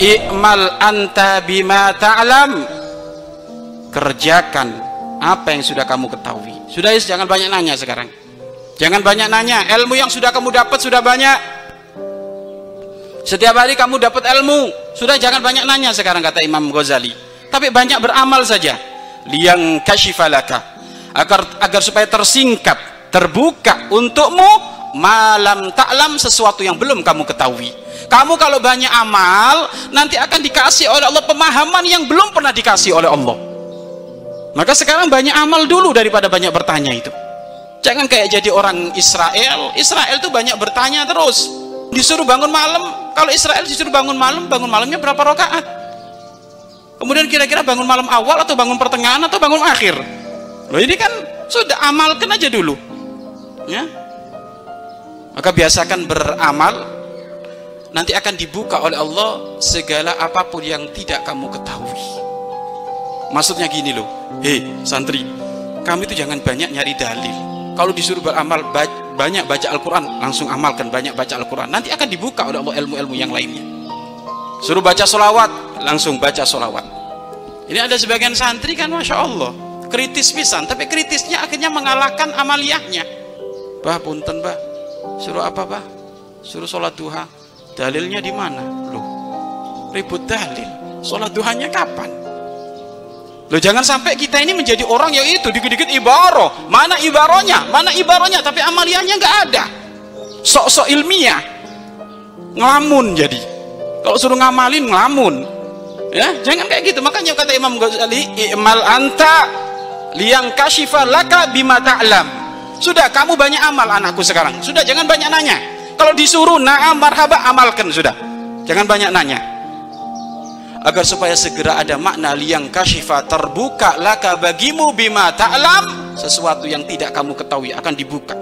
i'mal anta bima ta'lam. Kerjakan apa yang sudah kamu ketahui. Sudah is jangan banyak nanya sekarang. Jangan banyak nanya. Ilmu yang sudah kamu dapat sudah banyak. Setiap hari kamu dapat ilmu. Sudah jangan banyak nanya sekarang kata Imam Ghazali. Tapi banyak beramal saja. Liang kashifalaka agar agar supaya tersingkap terbuka untukmu malam taklam sesuatu yang belum kamu ketahui. Kamu kalau banyak amal nanti akan dikasih oleh Allah pemahaman yang belum pernah dikasih oleh Allah. Maka sekarang banyak amal dulu daripada banyak bertanya itu. Jangan kayak jadi orang Israel. Israel itu banyak bertanya terus. Disuruh bangun malam. Kalau Israel disuruh bangun malam bangun malamnya berapa rakaat? Kemudian kira-kira bangun malam awal atau bangun pertengahan atau bangun akhir? Loh ini kan sudah amalkan aja dulu. Ya maka biasakan beramal. Nanti akan dibuka oleh Allah segala apa pun yang tidak kamu ketahui. Maksudnya gini loh. Hei santri. Kamu itu jangan banyak nyari dalil. Kalau disuruh beramal banyak baca Al-Quran langsung amalkan banyak baca Al-Quran. Nanti akan dibuka oleh Allah ilmu-ilmu yang lainnya. Suruh baca solawat langsung baca solawat ini ada sebagian santri kan Masya Allah. Kritis pisan tapi kritisnya akhirnya mengalahkan amaliyahnya. Bah punten bah suruh apa bah suruh sholat duha. Dalilnya di mana? Loh ribut dalil. Sholat duhanya kapan? Loh jangan sampai kita ini menjadi orang yang itu dikit-dikit ibaroh. Mana ibarohnya? Mana ibarohnya? Tapi amaliyahnya nggak ada. Sok-sok ilmiah. Ngelamun jadi. Kalau suruh ngamalin ngelamun. Ya jangan kayak gitu. Makanya kata Imam Ghazali i'mal anta liang kashifa laka bima ta'lam sudah kamu banyak amal anakku sekarang. Sudah jangan banyak nanya. Kalau disuruh na'am marhaba amalkan. Sudah jangan banyak nanya. Agar supaya segera ada makna liang kashifa terbuka laka bagimu bima ta'lam sesuatu yang tidak kamu ketahui akan dibuka